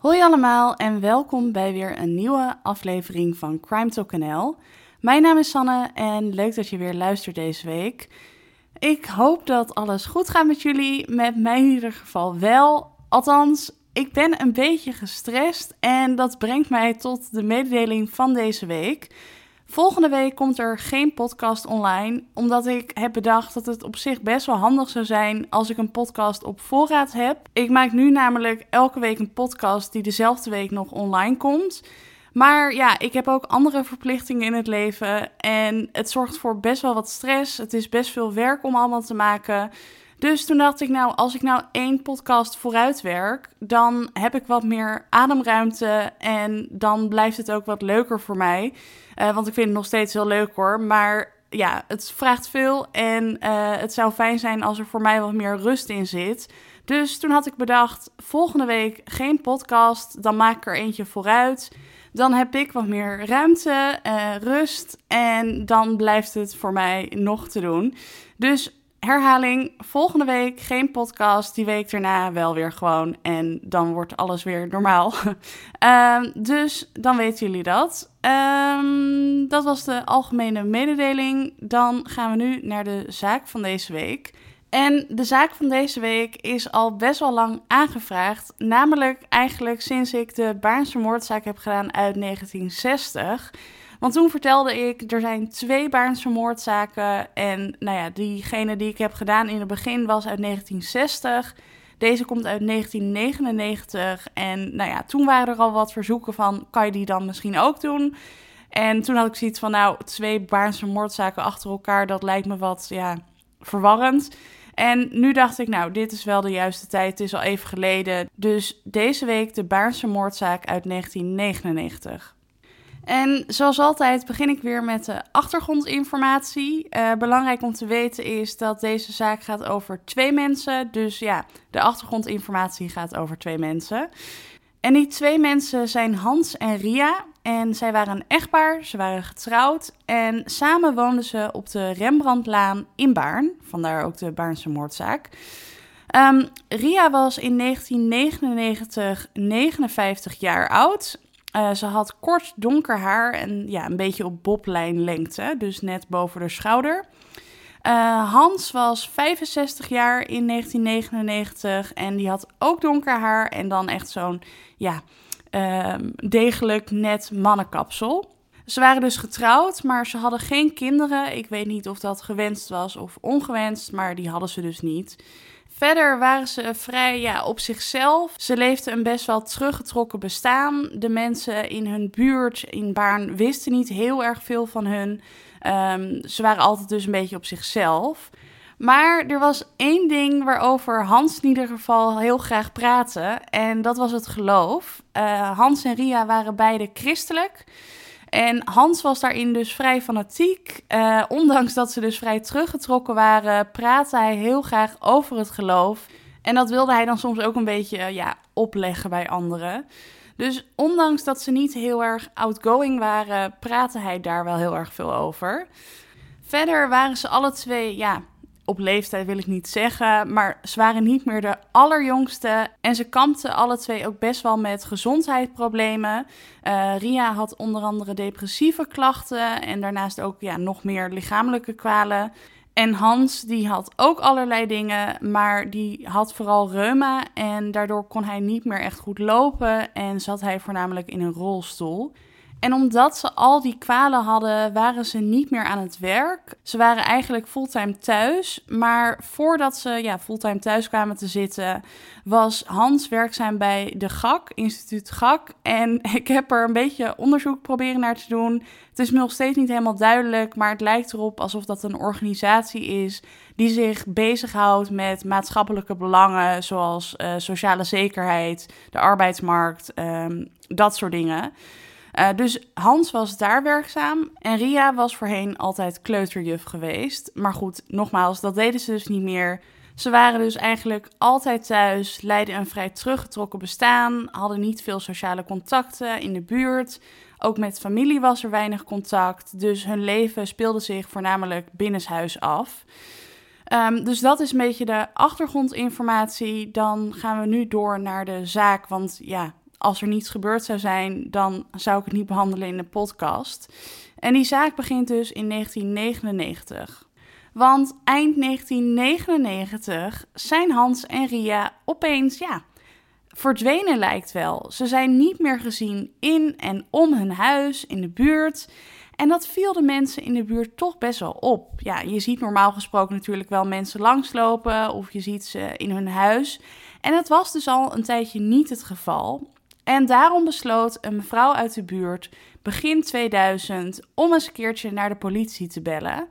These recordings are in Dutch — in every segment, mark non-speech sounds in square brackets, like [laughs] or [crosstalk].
Hoi allemaal en welkom bij weer een nieuwe aflevering van Crime Talk NL. Mijn naam is Sanne en leuk dat je weer luistert deze week. Ik hoop dat alles goed gaat met jullie, met mij in ieder geval wel. Althans, ik ben een beetje gestrest en dat brengt mij tot de mededeling van deze week. Volgende week komt er geen podcast online, omdat ik heb bedacht dat het op zich best wel handig zou zijn als ik een podcast op voorraad heb. Ik maak nu namelijk elke week een podcast die dezelfde week nog online komt. Maar ja, ik heb ook andere verplichtingen in het leven en het zorgt voor best wel wat stress. Het is best veel werk om allemaal te maken. Dus toen dacht ik, nou, als ik nou één podcast vooruit werk, dan heb ik wat meer ademruimte en dan blijft het ook wat leuker voor mij. Uh, want ik vind het nog steeds heel leuk hoor, maar ja, het vraagt veel en uh, het zou fijn zijn als er voor mij wat meer rust in zit. Dus toen had ik bedacht, volgende week geen podcast, dan maak ik er eentje vooruit. Dan heb ik wat meer ruimte, uh, rust en dan blijft het voor mij nog te doen. Dus herhaling, volgende week geen podcast. Die week daarna wel weer gewoon. En dan wordt alles weer normaal. um, [laughs] dus dan weten jullie dat. Um, dat was de algemene mededeling. Dan gaan we nu naar de zaak van deze week. En de zaak van deze week is al best wel lang aangevraagd. Namelijk eigenlijk sinds ik de Baarnse moordzaak heb gedaan uit 1960. Want toen vertelde ik, er zijn twee Baarnse moordzaken. En nou ja, diegene die ik heb gedaan in het begin was uit 1960. Deze komt uit 1999. En nou ja, toen waren er al wat verzoeken van, kan je die dan misschien ook doen? En toen had ik zoiets van, nou, twee Baarnse moordzaken achter elkaar, dat lijkt me wat, ja, verwarrend. En nu dacht ik, nou, dit is wel de juiste tijd. Het is al even geleden. Dus deze week de Baarnse moordzaak uit 1999. En zoals altijd begin ik weer met de achtergrondinformatie. Uh, belangrijk om te weten is dat deze zaak gaat over twee mensen. Dus ja, de achtergrondinformatie gaat over twee mensen. En die twee mensen zijn Hans en Ria. En zij waren een echtpaar, ze waren getrouwd. En samen woonden ze op de Rembrandtlaan in Baarn. Vandaar ook de Baarnse moordzaak. Um, Ria was in 1999 59 jaar oud. Uh, ze had kort donker haar en ja, een beetje op boblijnlengte, dus net boven de schouder. Uh, Hans was 65 jaar in 1999 en die had ook donker haar en dan echt zo'n ja, uh, degelijk net mannenkapsel. Ze waren dus getrouwd, maar ze hadden geen kinderen. Ik weet niet of dat gewenst was of ongewenst, maar die hadden ze dus niet. Verder waren ze vrij ja, op zichzelf. Ze leefden een best wel teruggetrokken bestaan. De mensen in hun buurt in Baarn wisten niet heel erg veel van hun. Um, ze waren altijd dus een beetje op zichzelf. Maar er was één ding waarover Hans in ieder geval heel graag praatte. En dat was het geloof. Uh, Hans en Ria waren beide christelijk. En Hans was daarin dus vrij fanatiek. Uh, ondanks dat ze dus vrij teruggetrokken waren, praatte hij heel graag over het geloof. En dat wilde hij dan soms ook een beetje ja, opleggen bij anderen. Dus ondanks dat ze niet heel erg outgoing waren, praatte hij daar wel heel erg veel over. Verder waren ze alle twee ja, op leeftijd wil ik niet zeggen, maar ze waren niet meer de allerjongste en ze kampten alle twee ook best wel met gezondheidsproblemen. Uh, Ria had onder andere depressieve klachten en daarnaast ook ja, nog meer lichamelijke kwalen. En Hans, die had ook allerlei dingen, maar die had vooral reuma en daardoor kon hij niet meer echt goed lopen en zat hij voornamelijk in een rolstoel. En omdat ze al die kwalen hadden, waren ze niet meer aan het werk. Ze waren eigenlijk fulltime thuis. Maar voordat ze ja, fulltime thuis kwamen te zitten, was Hans werkzaam bij de GAK, Instituut GAK. En [laughs] ik heb er een beetje onderzoek proberen naar te doen. Het is me nog steeds niet helemaal duidelijk, maar het lijkt erop alsof dat een organisatie is die zich bezighoudt met maatschappelijke belangen, zoals uh, sociale zekerheid, de arbeidsmarkt, um, dat soort dingen. Uh, dus Hans was daar werkzaam en Ria was voorheen altijd kleuterjuf geweest. Maar goed, nogmaals, dat deden ze dus niet meer. Ze waren dus eigenlijk altijd thuis, leidden een vrij teruggetrokken bestaan, hadden niet veel sociale contacten in de buurt. Ook met familie was er weinig contact, dus hun leven speelde zich voornamelijk binnenshuis af. Um, dus dat is een beetje de achtergrondinformatie. Dan gaan we nu door naar de zaak, want ja, als er niets gebeurd zou zijn, dan zou ik het niet behandelen in de podcast. En die zaak begint dus in 1999. Want eind 1999 zijn Hans en Ria opeens, ja, verdwenen lijkt wel. Ze zijn niet meer gezien in en om hun huis, in de buurt. En dat viel de mensen in de buurt toch best wel op. Ja, je ziet normaal gesproken natuurlijk wel mensen langslopen of je ziet ze in hun huis. En dat was dus al een tijdje niet het geval. En daarom besloot een mevrouw uit de buurt begin 2000 om eens een keertje naar de politie te bellen.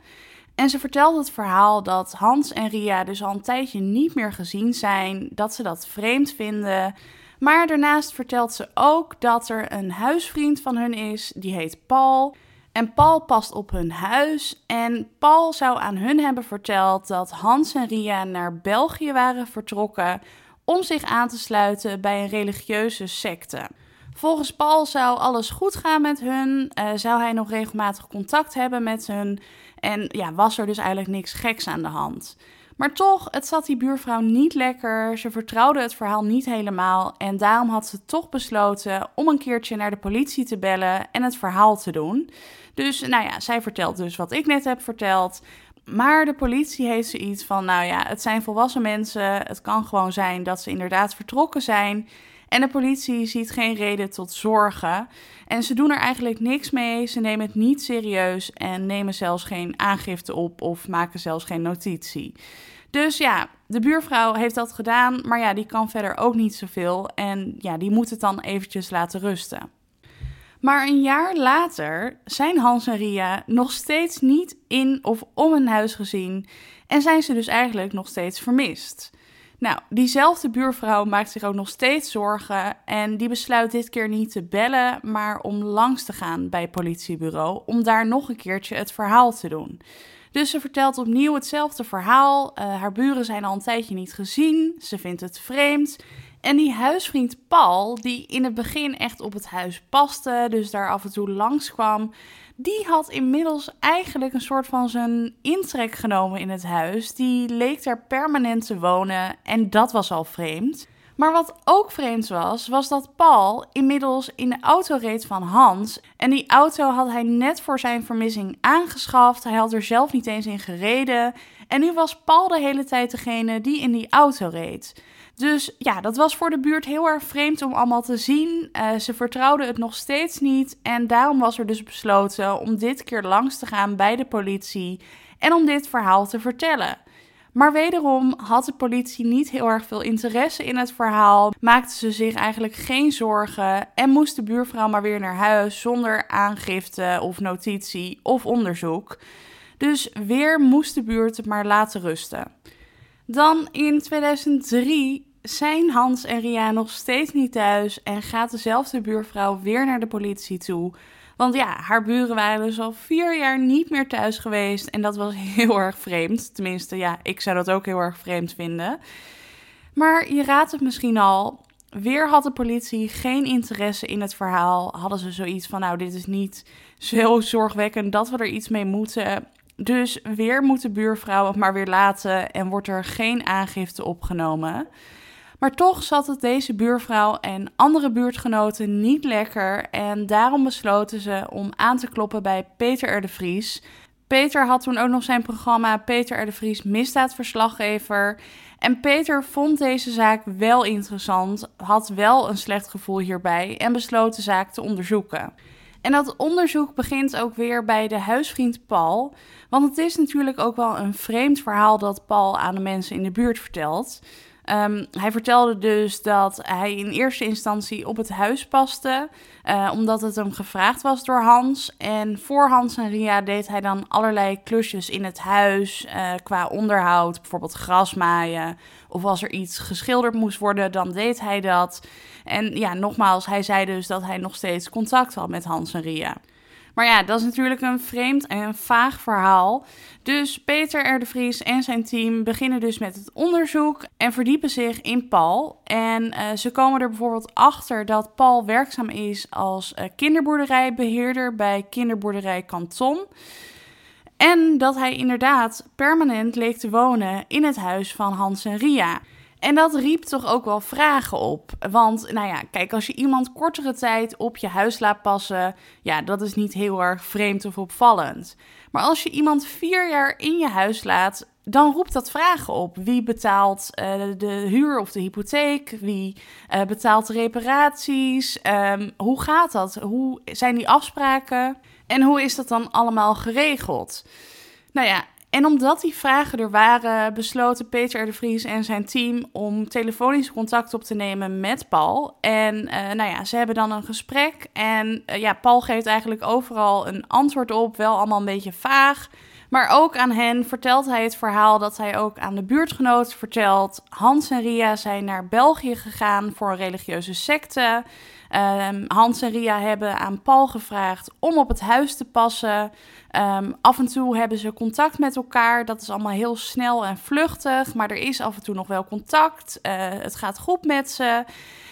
En ze vertelde het verhaal dat Hans en Ria dus al een tijdje niet meer gezien zijn, dat ze dat vreemd vinden. Maar daarnaast vertelt ze ook dat er een huisvriend van hun is, die heet Paul. En Paul past op hun huis. En Paul zou aan hun hebben verteld dat Hans en Ria naar België waren vertrokken om zich aan te sluiten bij een religieuze secte. Volgens Paul zou alles goed gaan met hun, uh, zou hij nog regelmatig contact hebben met hun en ja, was er dus eigenlijk niks geks aan de hand. Maar toch, het zat die buurvrouw niet lekker. Ze vertrouwde het verhaal niet helemaal. En daarom had ze toch besloten om een keertje naar de politie te bellen en het verhaal te doen. Dus nou ja, zij vertelt dus wat ik net heb verteld. Maar de politie heeft zoiets van: nou ja, het zijn volwassen mensen. Het kan gewoon zijn dat ze inderdaad vertrokken zijn. En de politie ziet geen reden tot zorgen. En ze doen er eigenlijk niks mee. Ze nemen het niet serieus en nemen zelfs geen aangifte op of maken zelfs geen notitie. Dus ja, de buurvrouw heeft dat gedaan, maar ja, die kan verder ook niet zoveel. En ja, die moet het dan eventjes laten rusten. Maar een jaar later zijn Hans en Ria nog steeds niet in of om hun huis gezien en zijn ze dus eigenlijk nog steeds vermist. Nou, diezelfde buurvrouw maakt zich ook nog steeds zorgen en die besluit dit keer niet te bellen, maar om langs te gaan bij het politiebureau om daar nog een keertje het verhaal te doen. Dus ze vertelt opnieuw hetzelfde verhaal. Uh, haar buren zijn al een tijdje niet gezien. Ze vindt het vreemd. En die huisvriend Paul, die in het begin echt op het huis paste, dus daar af en toe langskwam, die had inmiddels eigenlijk een soort van zijn intrek genomen in het huis. Die leek daar permanent te wonen en dat was al vreemd. Maar wat ook vreemd was, was dat Paul inmiddels in de auto reed van Hans. En die auto had hij net voor zijn vermissing aangeschaft. Hij had er zelf niet eens in gereden. En nu was Paul de hele tijd degene die in die auto reed. Dus ja, dat was voor de buurt heel erg vreemd om allemaal te zien. Uh, ze vertrouwden het nog steeds niet. En daarom was er dus besloten om dit keer langs te gaan bij de politie en om dit verhaal te vertellen. Maar wederom had de politie niet heel erg veel interesse in het verhaal, maakte ze zich eigenlijk geen zorgen en moest de buurvrouw maar weer naar huis zonder aangifte of notitie of onderzoek. Dus weer moest de buurt het maar laten rusten. Dan in 2003 zijn Hans en Ria nog steeds niet thuis en gaat dezelfde buurvrouw weer naar de politie toe. Want ja, haar buren waren dus al vier jaar niet meer thuis geweest en dat was [laughs] heel erg vreemd. Tenminste, ja, ik zou dat ook heel erg vreemd vinden. Maar je raadt het misschien al. Weer had de politie geen interesse in het verhaal. Hadden ze zoiets van: nou, dit is niet zo zorgwekkend dat we er iets mee moeten. Dus weer moet de buurvrouw het maar weer laten en wordt er geen aangifte opgenomen. Maar toch zat het deze buurvrouw en andere buurtgenoten niet lekker en daarom besloten ze om aan te kloppen bij Peter R. Vries. Peter had toen ook nog zijn programma Peter R. de Vries misdaadverslaggever. En Peter vond deze zaak wel interessant, had wel een slecht gevoel hierbij en besloot de zaak te onderzoeken. En dat onderzoek begint ook weer bij de huisvriend Paul. Want het is natuurlijk ook wel een vreemd verhaal dat Paul aan de mensen in de buurt vertelt. Um, hij vertelde dus dat hij in eerste instantie op het huis paste, uh, omdat het hem gevraagd was door Hans. En voor Hans en Ria deed hij dan allerlei klusjes in het huis uh, qua onderhoud, bijvoorbeeld grasmaaien. Of als er iets geschilderd moest worden, dan deed hij dat. En ja, nogmaals, hij zei dus dat hij nog steeds contact had met Hans en Ria. Maar ja, dat is natuurlijk een vreemd en vaag verhaal. Dus Peter R. Vries en zijn team beginnen dus met het onderzoek en verdiepen zich in Paul. En uh, ze komen er bijvoorbeeld achter dat Paul werkzaam is als uh, kinderboerderijbeheerder bij kinderboerderij Kanton. En dat hij inderdaad permanent leek te wonen in het huis van Hans en Ria. En dat riep toch ook wel vragen op. Want, nou ja, kijk, als je iemand kortere tijd op je huis laat passen, ja, dat is niet heel erg vreemd of opvallend. Maar als je iemand vier jaar in je huis laat, dan roept dat vragen op. Wie betaalt uh, de huur of de hypotheek? Wie uh, betaalt de reparaties? Um, hoe gaat dat? Hoe zijn die afspraken? En hoe is dat dan allemaal geregeld? Nou ja, en omdat die vragen er waren, besloten Peter de Vries en zijn team om telefonisch contact op te nemen met Paul. En uh, nou ja, ze hebben dan een gesprek. En uh, ja, Paul geeft eigenlijk overal een antwoord op, wel allemaal een beetje vaag. Maar ook aan hen vertelt hij het verhaal dat hij ook aan de buurtgenoten vertelt. Hans en Ria zijn naar België gegaan voor een religieuze secte. Um, Hans en Ria hebben aan Paul gevraagd om op het huis te passen. Um, af en toe hebben ze contact met elkaar. Dat is allemaal heel snel en vluchtig. Maar er is af en toe nog wel contact. Uh, het gaat goed met ze.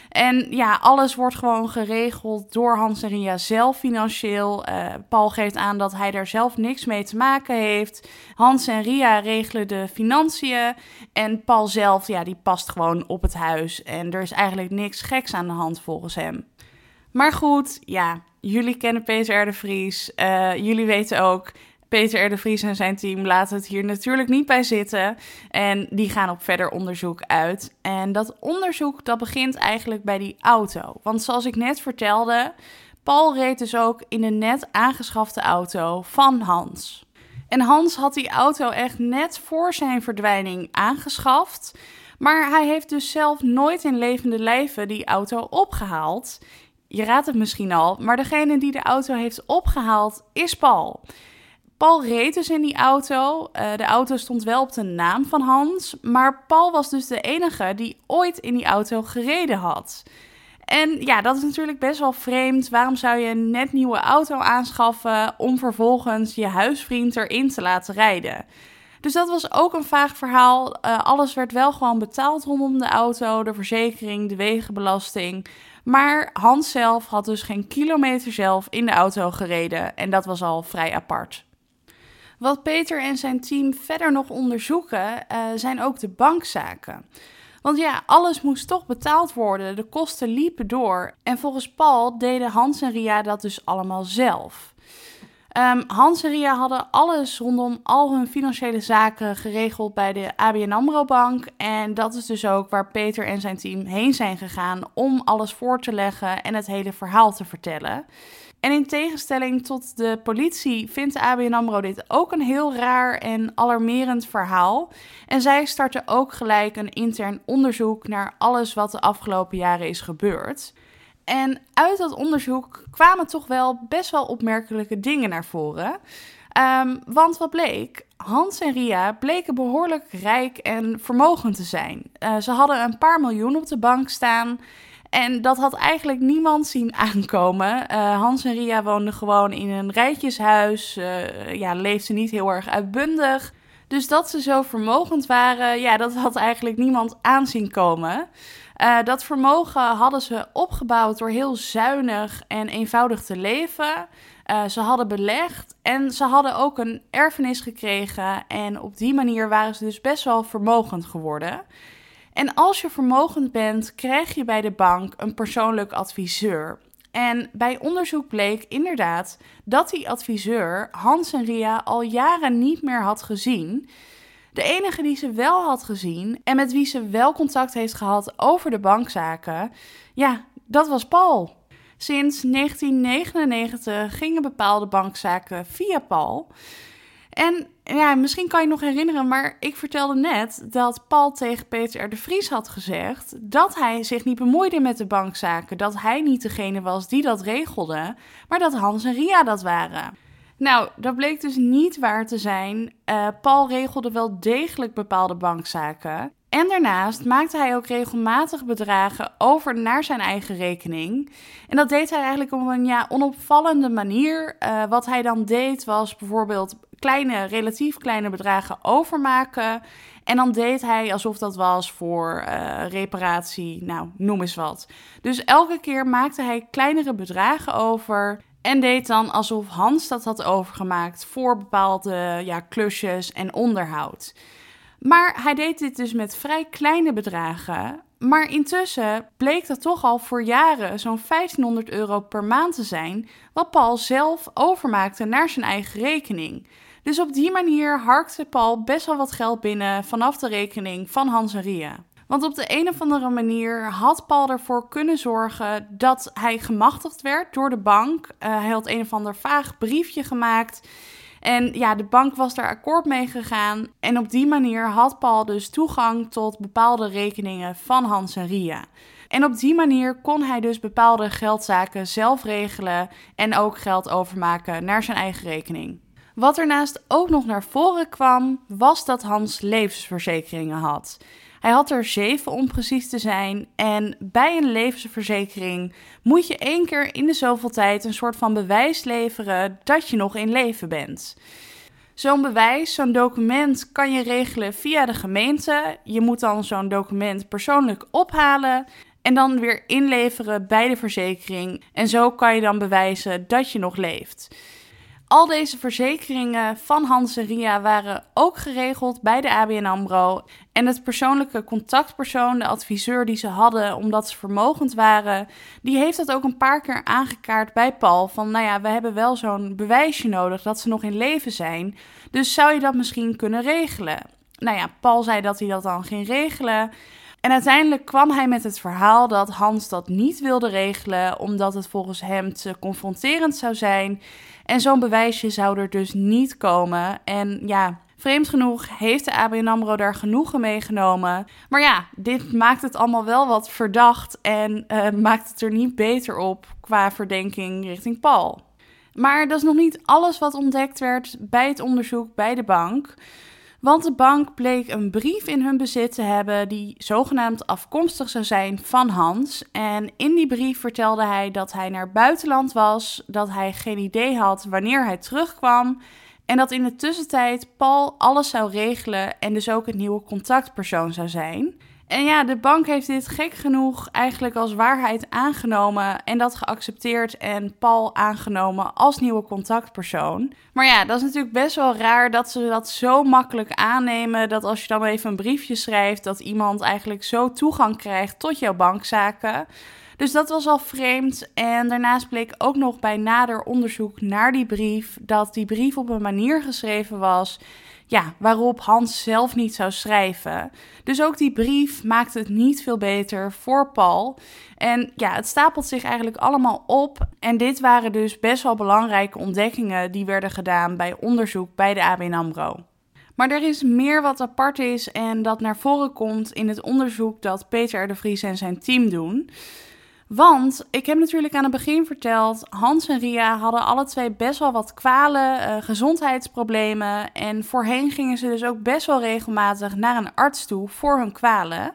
En ja, alles wordt gewoon geregeld door Hans en Ria zelf financieel. Uh, Paul geeft aan dat hij daar zelf niks mee te maken heeft. Hans en Ria regelen de financiën. En Paul zelf, ja, die past gewoon op het huis. En er is eigenlijk niks geks aan de hand volgens hem. Maar goed, ja, jullie kennen Peter de Vries. Uh, jullie weten ook, Peter R. de Vries en zijn team laten het hier natuurlijk niet bij zitten. En die gaan op verder onderzoek uit. En dat onderzoek dat begint eigenlijk bij die auto. Want zoals ik net vertelde, Paul reed dus ook in de net aangeschafte auto van Hans. En Hans had die auto echt net voor zijn verdwijning aangeschaft. Maar hij heeft dus zelf nooit in levende lijven die auto opgehaald. Je raadt het misschien al, maar degene die de auto heeft opgehaald is Paul. Paul reed dus in die auto. Uh, de auto stond wel op de naam van Hans. Maar Paul was dus de enige die ooit in die auto gereden had. En ja, dat is natuurlijk best wel vreemd. Waarom zou je een net nieuwe auto aanschaffen om vervolgens je huisvriend erin te laten rijden? Dus dat was ook een vaag verhaal. Uh, alles werd wel gewoon betaald rondom de auto, de verzekering, de wegenbelasting. Maar Hans zelf had dus geen kilometer zelf in de auto gereden en dat was al vrij apart. Wat Peter en zijn team verder nog onderzoeken, uh, zijn ook de bankzaken. Want ja, alles moest toch betaald worden, de kosten liepen door. En volgens Paul deden Hans en Ria dat dus allemaal zelf. Um, Hans en Ria hadden alles rondom al hun financiële zaken geregeld bij de ABN AMRO Bank. En dat is dus ook waar Peter en zijn team heen zijn gegaan om alles voor te leggen en het hele verhaal te vertellen. En in tegenstelling tot de politie vindt de ABN AMRO dit ook een heel raar en alarmerend verhaal. En zij starten ook gelijk een intern onderzoek naar alles wat de afgelopen jaren is gebeurd. En uit dat onderzoek kwamen toch wel best wel opmerkelijke dingen naar voren. Um, want wat bleek? Hans en Ria bleken behoorlijk rijk en vermogend te zijn. Uh, ze hadden een paar miljoen op de bank staan. En dat had eigenlijk niemand zien aankomen. Uh, Hans en Ria woonden gewoon in een rijtjeshuis. Uh, ja, leefden niet heel erg uitbundig. Dus dat ze zo vermogend waren, ja, dat had eigenlijk niemand aanzien komen. Uh, dat vermogen hadden ze opgebouwd door heel zuinig en eenvoudig te leven. Ze hadden belegd en ze hadden ook een erfenis gekregen. En op die manier waren ze dus best wel vermogend geworden. En als je vermogend bent, krijg je bij de bank een persoonlijk adviseur. En bij onderzoek bleek inderdaad dat die adviseur Hans en Ria al jaren niet meer had gezien. De enige die ze wel had gezien en met wie ze wel contact heeft gehad over de bankzaken, ja, dat was Paul. Sinds 1999 gingen bepaalde bankzaken via Paul. En ja, misschien kan je nog herinneren, maar ik vertelde net dat Paul tegen Peter de Vries had gezegd dat hij zich niet bemoeide met de bankzaken. Dat hij niet degene was die dat regelde, maar dat Hans en Ria dat waren. Nou, dat bleek dus niet waar te zijn. Uh, Paul regelde wel degelijk bepaalde bankzaken. En daarnaast maakte hij ook regelmatig bedragen over naar zijn eigen rekening. En dat deed hij eigenlijk op een ja, onopvallende manier. Uh, wat hij dan deed was bijvoorbeeld kleine, relatief kleine bedragen overmaken. En dan deed hij alsof dat was voor uh, reparatie, nou, noem eens wat. Dus elke keer maakte hij kleinere bedragen over. En deed dan alsof Hans dat had overgemaakt voor bepaalde ja, klusjes en onderhoud. Maar hij deed dit dus met vrij kleine bedragen. Maar intussen bleek dat toch al voor jaren zo'n 1500 euro per maand te zijn, wat Paul zelf overmaakte naar zijn eigen rekening. Dus op die manier harkte Paul best wel wat geld binnen vanaf de rekening van Hans en Ria. Want op de een of andere manier had Paul ervoor kunnen zorgen dat hij gemachtigd werd door de bank. Uh, hij had een of ander vaag briefje gemaakt. En ja, de bank was daar akkoord mee gegaan. En op die manier had Paul dus toegang tot bepaalde rekeningen van Hans en Ria. En op die manier kon hij dus bepaalde geldzaken zelf regelen en ook geld overmaken naar zijn eigen rekening. Wat ernaast ook nog naar voren kwam, was dat Hans levensverzekeringen had. Hij had er zeven om precies te zijn. En bij een levensverzekering moet je één keer in de zoveel tijd een soort van bewijs leveren dat je nog in leven bent. Zo'n bewijs, zo'n document kan je regelen via de gemeente. Je moet dan zo'n document persoonlijk ophalen en dan weer inleveren bij de verzekering. En zo kan je dan bewijzen dat je nog leeft. Al deze verzekeringen van Hans en Ria waren ook geregeld bij de ABN AMRO. En het persoonlijke contactpersoon, de adviseur die ze hadden omdat ze vermogend waren, die heeft dat ook een paar keer aangekaart bij Paul. Van nou ja, we hebben wel zo'n bewijsje nodig dat ze nog in leven zijn. Dus zou je dat misschien kunnen regelen? Nou ja, Paul zei dat hij dat dan ging regelen. En uiteindelijk kwam hij met het verhaal dat Hans dat niet wilde regelen, omdat het volgens hem te confronterend zou zijn. En zo'n bewijsje zou er dus niet komen. En ja, vreemd genoeg heeft de ABN AMRO daar genoegen meegenomen. Maar ja, dit maakt het allemaal wel wat verdacht en uh, maakt het er niet beter op qua verdenking richting Paul. Maar dat is nog niet alles wat ontdekt werd bij het onderzoek bij de bank. Want de bank bleek een brief in hun bezit te hebben die zogenaamd afkomstig zou zijn van Hans. En in die brief vertelde hij dat hij naar buitenland was, dat hij geen idee had wanneer hij terugkwam. En dat in de tussentijd Paul alles zou regelen en dus ook het nieuwe contactpersoon zou zijn. En ja, de bank heeft dit gek genoeg eigenlijk als waarheid aangenomen en dat geaccepteerd en Paul aangenomen als nieuwe contactpersoon. Maar ja, dat is natuurlijk best wel raar dat ze dat zo makkelijk aannemen. Dat als je dan even een briefje schrijft, dat iemand eigenlijk zo toegang krijgt tot jouw bankzaken. Dus dat was al vreemd. En daarnaast bleek ook nog bij nader onderzoek naar die brief dat die brief op een manier geschreven was ja, waarop Hans zelf niet zou schrijven. Dus ook die brief maakt het niet veel beter voor Paul. En ja, het stapelt zich eigenlijk allemaal op. En dit waren dus best wel belangrijke ontdekkingen die werden gedaan bij onderzoek bij de ABN AMRO. Maar er is meer wat apart is en dat naar voren komt in het onderzoek dat Peter de Vries en zijn team doen. Want ik heb natuurlijk aan het begin verteld, Hans en Ria hadden alle twee best wel wat kwalen, uh, gezondheidsproblemen. En voorheen gingen ze dus ook best wel regelmatig naar een arts toe voor hun kwalen.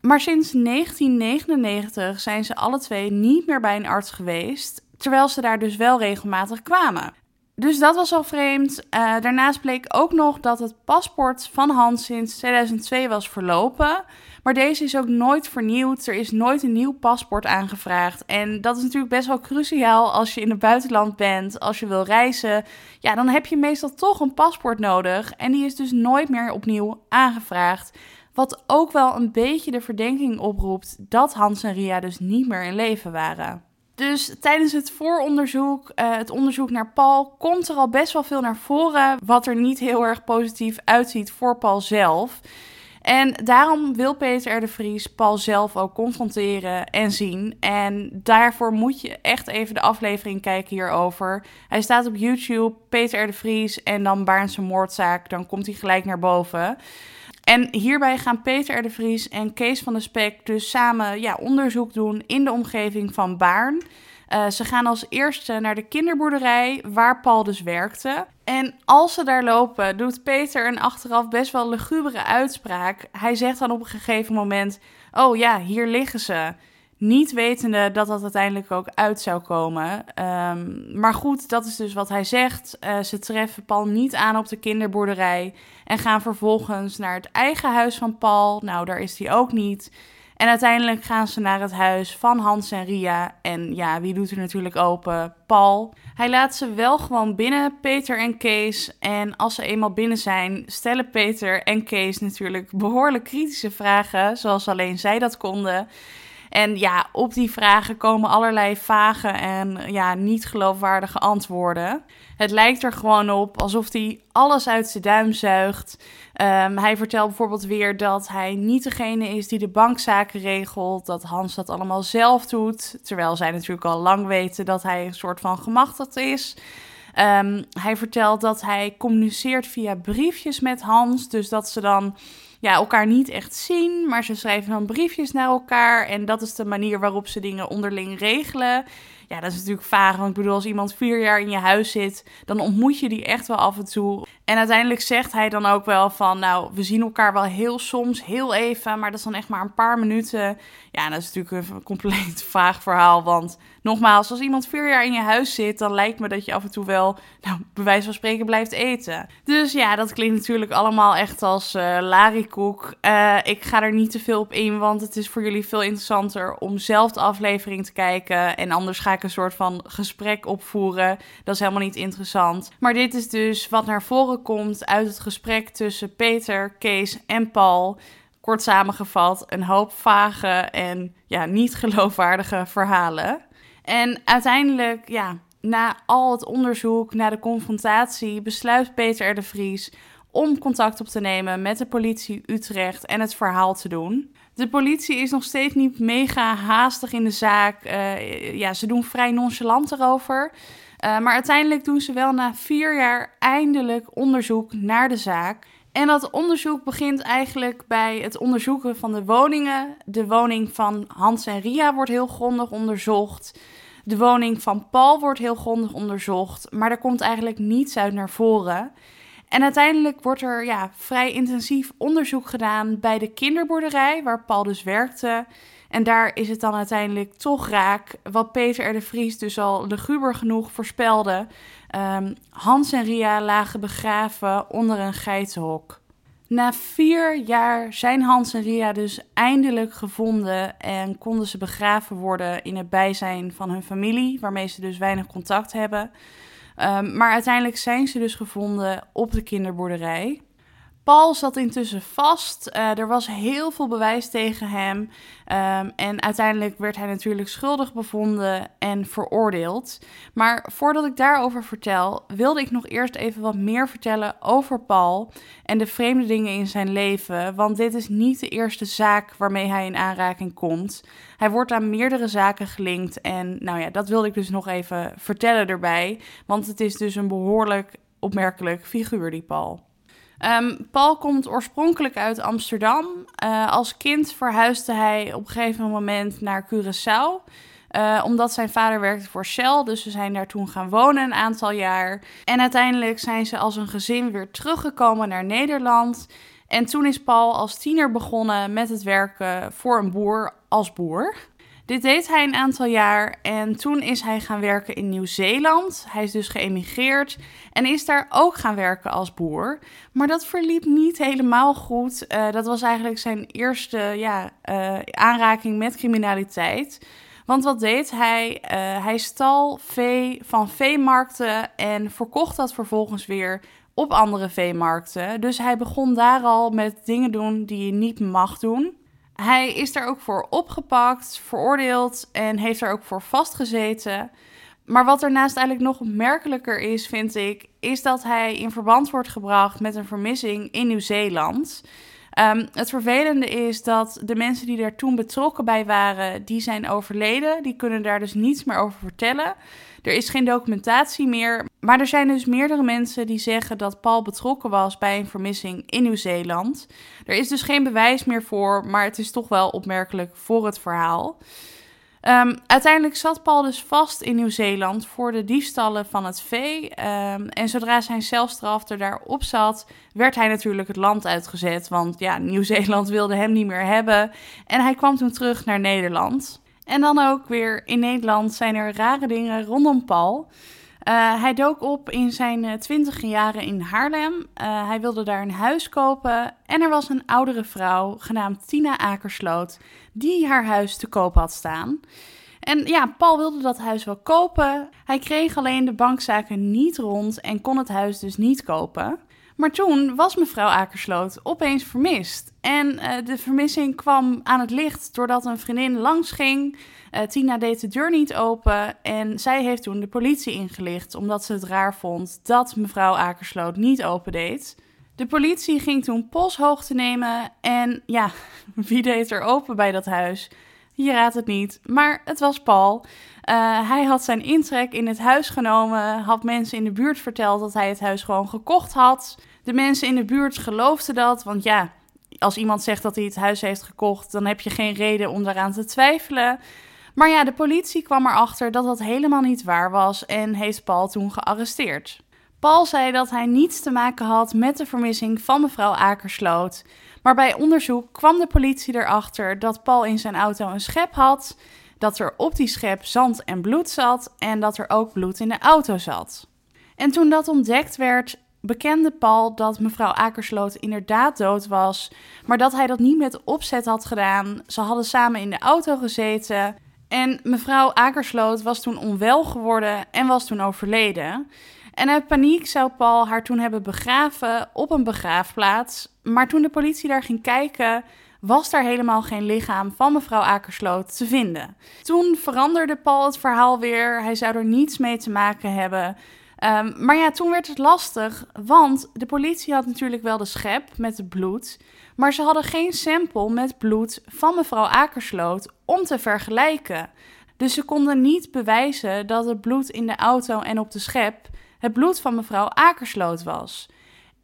Maar sinds 1999 zijn ze alle twee niet meer bij een arts geweest, terwijl ze daar dus wel regelmatig kwamen. Dus dat was al vreemd. Uh, daarnaast bleek ook nog dat het paspoort van Hans sinds 2002 was verlopen. Maar deze is ook nooit vernieuwd. Er is nooit een nieuw paspoort aangevraagd. En dat is natuurlijk best wel cruciaal als je in het buitenland bent, als je wil reizen. Ja, dan heb je meestal toch een paspoort nodig. En die is dus nooit meer opnieuw aangevraagd. Wat ook wel een beetje de verdenking oproept dat Hans en Ria dus niet meer in leven waren. Dus tijdens het vooronderzoek, uh, het onderzoek naar Paul, komt er al best wel veel naar voren. Wat er niet heel erg positief uitziet voor Paul zelf. En daarom wil Peter de Vries Paul zelf ook confronteren en zien. En daarvoor moet je echt even de aflevering kijken hierover. Hij staat op YouTube, Peter de Vries en dan Baarnse moordzaak. Dan komt hij gelijk naar boven. En hierbij gaan Peter R. de Vries en Kees van de Spek dus samen ja, onderzoek doen in de omgeving van Baarn. Uh, ze gaan als eerste naar de kinderboerderij waar Paul dus werkte. En als ze daar lopen, doet Peter een achteraf best wel lugubere uitspraak. Hij zegt dan op een gegeven moment: Oh ja, hier liggen ze. Niet wetende dat dat uiteindelijk ook uit zou komen. Um, maar goed, dat is dus wat hij zegt. Uh, ze treffen Paul niet aan op de kinderboerderij. En gaan vervolgens naar het eigen huis van Paul. Nou, daar is hij ook niet. En uiteindelijk gaan ze naar het huis van Hans en Ria. En ja, wie doet er natuurlijk open? Paul. Hij laat ze wel gewoon binnen, Peter en Kees. En als ze eenmaal binnen zijn, stellen Peter en Kees natuurlijk behoorlijk kritische vragen, zoals alleen zij dat konden. En ja, op die vragen komen allerlei vage en ja, niet geloofwaardige antwoorden. Het lijkt er gewoon op alsof hij alles uit zijn duim zuigt. Ehm, hij vertelt bijvoorbeeld weer dat hij niet degene is die de bankzaken regelt. Dat Hans dat allemaal zelf doet. Terwijl zij natuurlijk al lang weten dat hij een soort van gemachtigd is. Um, hij vertelt dat hij communiceert via briefjes met Hans. Dus dat ze dan ja, elkaar niet echt zien, maar ze schrijven dan briefjes naar elkaar. En dat is de manier waarop ze dingen onderling regelen. Ja, dat is natuurlijk vaag. Want ik bedoel, als iemand vier jaar in je huis zit, dan ontmoet je die echt wel af en toe. En uiteindelijk zegt hij dan ook wel van, nou, we zien elkaar wel heel soms, heel even, maar dat is dan echt maar een paar minuten. Ja, dat is natuurlijk een compleet [laughs] vaag verhaal, want nogmaals, als iemand vier jaar in je huis zit, dan lijkt me dat je af en toe wel, nou, van spreken blijft eten. Dus ja, dat klinkt natuurlijk allemaal echt als uh, larikoek. Uh, ik ga er niet te veel op in, want het is voor jullie veel interessanter om zelf de aflevering te kijken. En anders ga ik een soort van gesprek opvoeren. Dat is helemaal niet interessant. Maar dit is dus wat naar voren komt uit het gesprek tussen Peter, Kees en Paul kort samengevat, een hoop vage en ja, niet geloofwaardige verhalen. En uiteindelijk, ja, na al het onderzoek, na de confrontatie, besluit Peter de Vries om contact op te nemen met de politie Utrecht en het verhaal te doen. De politie is nog steeds niet mega haastig in de zaak. Uh, ja, ze doen vrij nonchalant erover. Uh, maar uiteindelijk doen ze wel na vier jaar eindelijk onderzoek naar de zaak. En dat onderzoek begint eigenlijk bij het onderzoeken van de woningen. De woning van Hans en Ria wordt heel grondig onderzocht. De woning van Paul wordt heel grondig onderzocht. Maar er komt eigenlijk niets uit naar voren. En uiteindelijk wordt er ja, vrij intensief onderzoek gedaan bij de kinderboerderij, waar Paul dus werkte. En daar is het dan uiteindelijk toch raak, wat Peter de Vries dus al luguber genoeg voorspelde. Um, Hans en Ria lagen begraven onder een geitenhok. Na vier jaar zijn Hans en Ria dus eindelijk gevonden en konden ze begraven worden in het bijzijn van hun familie, waarmee ze dus weinig contact hebben. Um, maar uiteindelijk zijn ze dus gevonden op de kinderboerderij. Paul zat intussen vast. Uh, er was heel veel bewijs tegen hem. Um, en uiteindelijk werd hij natuurlijk schuldig bevonden en veroordeeld. Maar voordat ik daarover vertel, wilde ik nog eerst even wat meer vertellen over Paul en de vreemde dingen in zijn leven. Want dit is niet de eerste zaak waarmee hij in aanraking komt. Hij wordt aan meerdere zaken gelinkt. En nou ja, dat wilde ik dus nog even vertellen erbij. Want het is dus een behoorlijk opmerkelijk figuur, die Paul. Um, Paul komt oorspronkelijk uit Amsterdam. Uh, als kind verhuisde hij op een gegeven moment naar Curaçao. Uh, omdat zijn vader werkte voor Shell, dus ze zijn daar toen gaan wonen een aantal jaar. En uiteindelijk zijn ze als een gezin weer teruggekomen naar Nederland. En toen is Paul als tiener begonnen met het werken voor een boer als boer. Dit deed hij een aantal jaar en toen is hij gaan werken in Nieuw-Zeeland. Hij is dus geëmigreerd en is daar ook gaan werken als boer. Maar dat verliep niet helemaal goed. Uh, dat was eigenlijk zijn eerste ja, uh, aanraking met criminaliteit. Want wat deed hij? Uh, hij stal vee van veemarkten en verkocht dat vervolgens weer op andere veemarkten. Dus hij begon daar al met dingen doen die je niet mag doen. Hij is daar ook voor opgepakt, veroordeeld en heeft er ook voor vastgezeten. Maar wat daarnaast eigenlijk nog opmerkelijker is, vind ik, is dat hij in verband wordt gebracht met een vermissing in Nieuw-Zeeland. Um, het vervelende is dat de mensen die daar toen betrokken bij waren, die zijn overleden. Die kunnen daar dus niets meer over vertellen. Er is geen documentatie meer. Maar er zijn dus meerdere mensen die zeggen dat Paul betrokken was bij een vermissing in Nieuw-Zeeland. Er is dus geen bewijs meer voor, maar het is toch wel opmerkelijk voor het verhaal. Um, uiteindelijk zat Paul dus vast in Nieuw-Zeeland voor de diefstallen van het vee. Um, en zodra zijn celstraf er daarop zat, werd hij natuurlijk het land uitgezet. Want ja, [laughs] Nieuw-Zeeland wilde hem niet meer hebben. En hij kwam toen terug naar Nederland. En dan ook weer in Nederland zijn er rare dingen rondom Paul. Uh, hij dook op in zijn twintige jaren in Haarlem. Uh, hij wilde daar een huis kopen en er was een oudere vrouw genaamd Tina Akersloot die haar huis te koop had staan. En ja, Paul wilde dat huis wel kopen. Hij kreeg alleen de bankzaken niet rond en kon het huis dus niet kopen. Maar toen was mevrouw Akersloot opeens vermist. En uh, de vermissing kwam aan het licht doordat een vriendin langs ging. Uh, Tina deed de deur niet open en zij heeft toen de politie ingelicht omdat ze het raar vond dat mevrouw Akersloot niet opendeed. De politie ging toen polshoogte nemen en ja, [laughs] wie deed er open bij dat huis? Je raadt het niet, maar het was Paul. Uh, hij had zijn intrek in het huis genomen, had mensen in de buurt verteld dat hij het huis gewoon gekocht had. De mensen in de buurt geloofden dat, want ja, als iemand zegt dat hij het huis heeft gekocht, dan heb je geen reden om daaraan te twijfelen. Maar ja, de politie kwam erachter dat dat helemaal niet waar was en heeft Paul toen gearresteerd. Paul zei dat hij niets te maken had met de vermissing van mevrouw Akersloot. Maar bij onderzoek kwam de politie erachter dat Paul in zijn auto een schep had, dat er op die schep zand en bloed zat en dat er ook bloed in de auto zat. En toen dat ontdekt werd, bekende Paul dat mevrouw Akersloot inderdaad dood was, maar dat hij dat niet met opzet had gedaan. Ze hadden samen in de auto gezeten en mevrouw Akersloot was toen onwel geworden en was toen overleden. En uit paniek zou Paul haar toen hebben begraven op een begraafplaats. Maar toen de politie daar ging kijken, was daar helemaal geen lichaam van mevrouw Akersloot te vinden. Toen veranderde Paul het verhaal weer. Hij zou er niets mee te maken hebben. Um, maar ja, toen werd het lastig, want de politie had natuurlijk wel de schep met het bloed, maar ze hadden geen sample met bloed van mevrouw Akersloot om te vergelijken. Dus ze konden niet bewijzen dat het bloed in de auto en op de schep het bloed van mevrouw Akersloot was.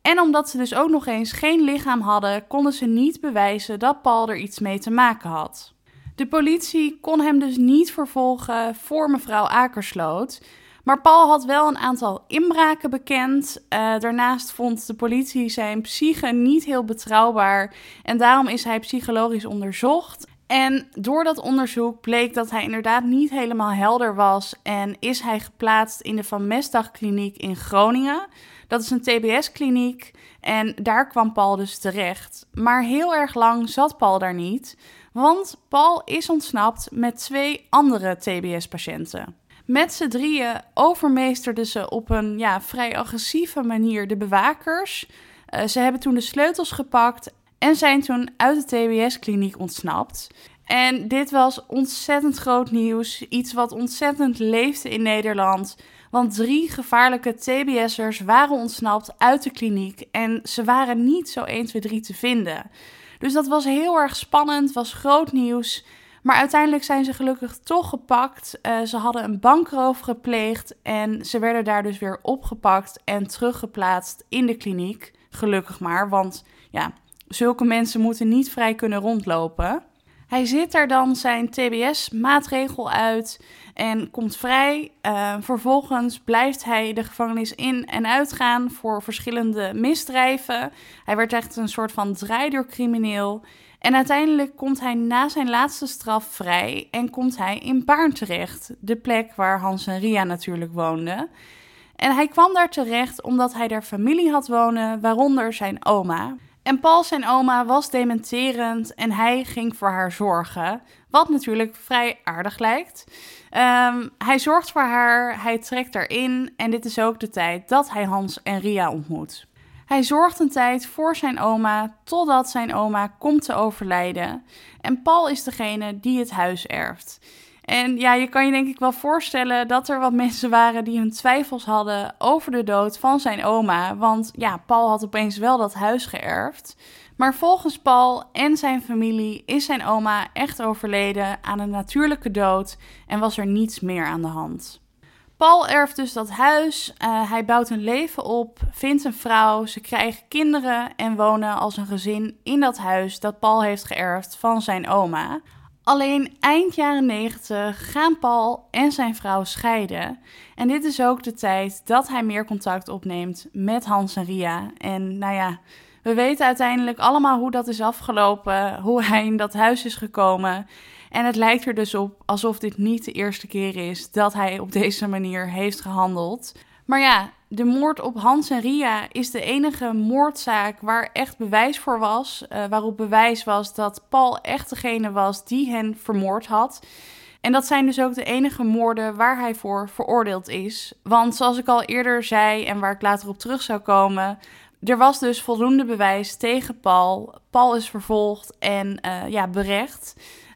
En omdat ze dus ook nog eens geen lichaam hadden, konden ze niet bewijzen dat Paul er iets mee te maken had. De politie kon hem dus niet vervolgen voor mevrouw Akersloot. Maar Paul had wel een aantal inbraken bekend. Uh, daarnaast vond de politie zijn psyche niet heel betrouwbaar. En daarom is hij psychologisch onderzocht. En door dat onderzoek bleek dat hij inderdaad niet helemaal helder was en is hij geplaatst in de Van Mestdag Kliniek in Groningen. Dat is een TBS-kliniek en daar kwam Paul dus terecht. Maar heel erg lang zat Paul daar niet, want Paul is ontsnapt met twee andere TBS-patiënten. Met z'n drieën overmeesterden ze op een ja, vrij agressieve manier de bewakers. Uh, ze hebben toen de sleutels gepakt en zijn toen uit de TBS-kliniek ontsnapt. En dit was ontzettend groot nieuws. Iets wat ontzettend leefde in Nederland. Want drie gevaarlijke TBS'ers waren ontsnapt uit de kliniek. En ze waren niet zo 1, 2, 3 te vinden. Dus dat was heel erg spannend, was groot nieuws. Maar uiteindelijk zijn ze gelukkig toch gepakt. Uh, ze hadden een bankroof gepleegd en ze werden daar dus weer opgepakt en teruggeplaatst in de kliniek. Gelukkig maar, want ja, zulke mensen moeten niet vrij kunnen rondlopen. Hij zit daar dan zijn TBS-maatregel uit en komt vrij. Uh, vervolgens blijft hij de gevangenis in en uitgaan voor verschillende misdrijven. Hij werd echt een soort van draaideurcrimineel. En uiteindelijk komt hij na zijn laatste straf vrij en komt hij in Baarn terecht, de plek waar Hans en Ria natuurlijk woonden. En hij kwam daar terecht omdat hij daar familie had wonen, waaronder zijn oma. En Paul, zijn oma, was dementerend en hij ging voor haar zorgen. Wat natuurlijk vrij aardig lijkt. Um, hij zorgt voor haar, hij trekt erin en dit is ook de tijd dat hij Hans en Ria ontmoet. Hij zorgt een tijd voor zijn oma totdat zijn oma komt te overlijden. En Paul is degene die het huis erft. En ja, je kan je denk ik wel voorstellen dat er wat mensen waren die hun twijfels hadden over de dood van zijn oma. Want ja, Paul had opeens wel dat huis geërfd. Maar volgens Paul en zijn familie is zijn oma echt overleden aan een natuurlijke dood en was er niets meer aan de hand. Paul erft dus dat huis, uh, hij bouwt een leven op, vindt een vrouw, ze krijgen kinderen en wonen als een gezin in dat huis dat Paul heeft geërfd van zijn oma. Alleen eind jaren 90 gaan Paul en zijn vrouw scheiden. En dit is ook de tijd dat hij meer contact opneemt met Hans en Ria. En nou ja, we weten uiteindelijk allemaal hoe dat is afgelopen, hoe hij in dat huis is gekomen. En het lijkt er dus op alsof dit niet de eerste keer is dat hij op deze manier heeft gehandeld. Maar ja, de moord op Hans en Ria is de enige moordzaak waar echt bewijs voor was. Uh, waarop bewijs was dat Paul echt degene was die hen vermoord had. En dat zijn dus ook de enige moorden waar hij voor veroordeeld is. Want zoals ik al eerder zei en waar ik later op terug zou komen, er was dus voldoende bewijs tegen Paul. Paul is vervolgd en uh, ja, berecht.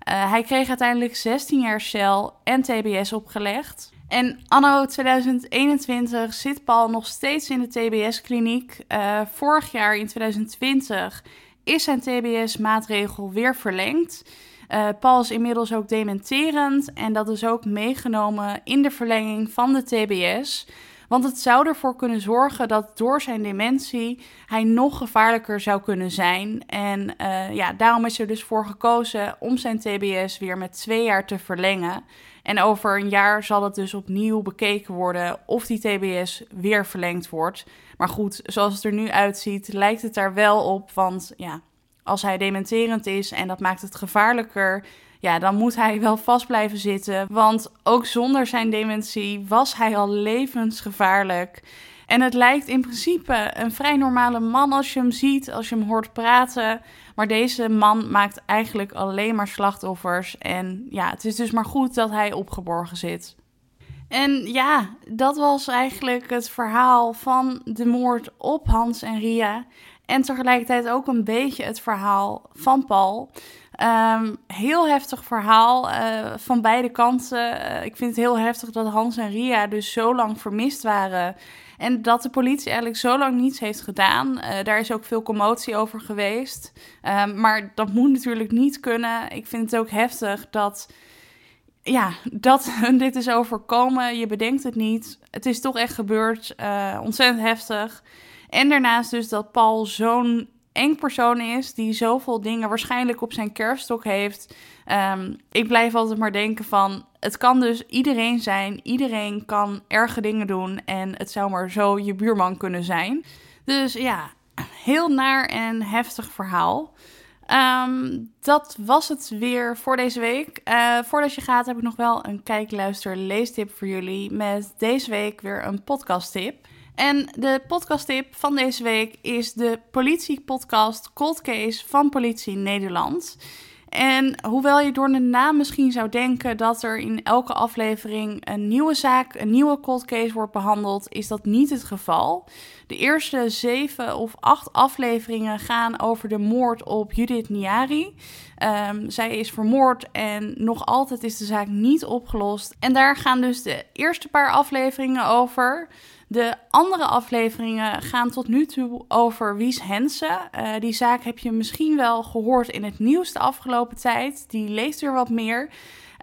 Uh, hij kreeg uiteindelijk 16 jaar cel en TBS opgelegd. En anno 2021 zit Paul nog steeds in de TBS-kliniek. Uh, vorig jaar in 2020 is zijn TBS-maatregel weer verlengd. Uh, Paul is inmiddels ook dementerend en dat is ook meegenomen in de verlenging van de TBS. Want het zou ervoor kunnen zorgen dat door zijn dementie hij nog gevaarlijker zou kunnen zijn. En uh, ja, daarom is er dus voor gekozen om zijn TBS weer met twee jaar te verlengen. En over een jaar zal het dus opnieuw bekeken worden of die TBS weer verlengd wordt. Maar goed, zoals het er nu uitziet, lijkt het daar wel op. Want ja, als hij dementerend is en dat maakt het gevaarlijker, ja, dan moet hij wel vast blijven zitten. Want ook zonder zijn dementie was hij al levensgevaarlijk. En het lijkt in principe een vrij normale man als je hem ziet, als je hem hoort praten. Maar deze man maakt eigenlijk alleen maar slachtoffers. En ja, het is dus maar goed dat hij opgeborgen zit. En ja, dat was eigenlijk het verhaal van de moord op Hans en Ria. En tegelijkertijd ook een beetje het verhaal van Paul. Um, heel heftig verhaal uh, van beide kanten. Uh, ik vind het heel heftig dat Hans en Ria dus zo lang vermist waren. En dat de politie eigenlijk zo lang niets heeft gedaan. Uh, daar is ook veel commotie over geweest. Um, maar dat moet natuurlijk niet kunnen. Ik vind het ook heftig dat. Ja, dat [laughs] dit is overkomen. Je bedenkt het niet. Het is toch echt gebeurd. ontzettend heftig. En daarnaast dus dat Paul zo'n eng persoon is die zoveel dingen waarschijnlijk op zijn kerfstok heeft. Um, ik blijf altijd maar denken van, het kan dus iedereen zijn. Iedereen kan erge dingen doen en het zou maar zo je buurman kunnen zijn. Dus ja, heel naar en heftig verhaal. Um, dat was het weer voor deze week. Uh, voordat je gaat heb ik nog wel een kijk, luister, leestip voor jullie. Met deze week weer een podcasttip. En de podcasttip van deze week is de politiepodcast Cold Case van Politie Nederland. En hoewel je door de naam misschien zou denken dat er in elke aflevering een nieuwe zaak, een nieuwe cold case wordt behandeld, is dat niet het geval. De eerste zeven of acht afleveringen gaan over de moord op Judith Niari. Um, zij is vermoord en nog altijd is de zaak niet opgelost. En daar gaan dus de eerste paar afleveringen over. De andere afleveringen gaan tot nu toe over Wies Hensen. Uh, die zaak heb je misschien wel gehoord in het nieuws de afgelopen tijd. Die leest weer wat meer.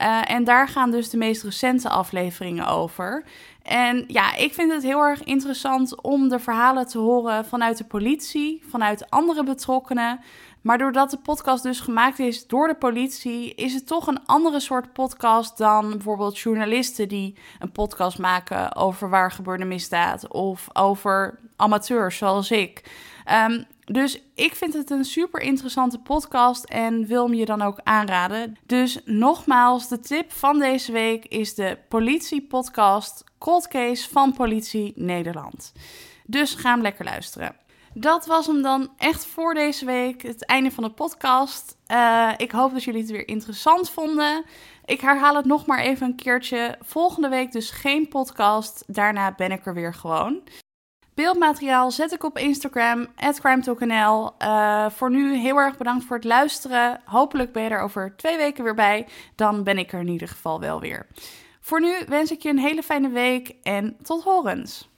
Uh, en daar gaan dus de meest recente afleveringen over. En ja, ik vind het heel erg interessant om de verhalen te horen vanuit de politie, vanuit andere betrokkenen. Maar doordat de podcast dus gemaakt is door de politie, is het toch een andere soort podcast dan bijvoorbeeld journalisten die een podcast maken over waar gebeurde misdaad of over amateurs zoals ik. Um, dus ik vind het een super interessante podcast en wil hem je dan ook aanraden. Dus nogmaals, de tip van deze week is de politiepodcast Cold Case van Politie Nederland. Dus ga hem lekker luisteren. Dat was hem dan echt voor deze week. Het einde van de podcast. Uh, ik hoop dat jullie het weer interessant vonden. Ik herhaal het nog maar even een keertje. Volgende week dus geen podcast. Daarna ben ik er weer gewoon. Beeldmateriaal zet ik op Instagram, crimetalknl. Uh, voor nu heel erg bedankt voor het luisteren. Hopelijk ben je er over twee weken weer bij. Dan ben ik er in ieder geval wel weer. Voor nu wens ik je een hele fijne week en tot horens.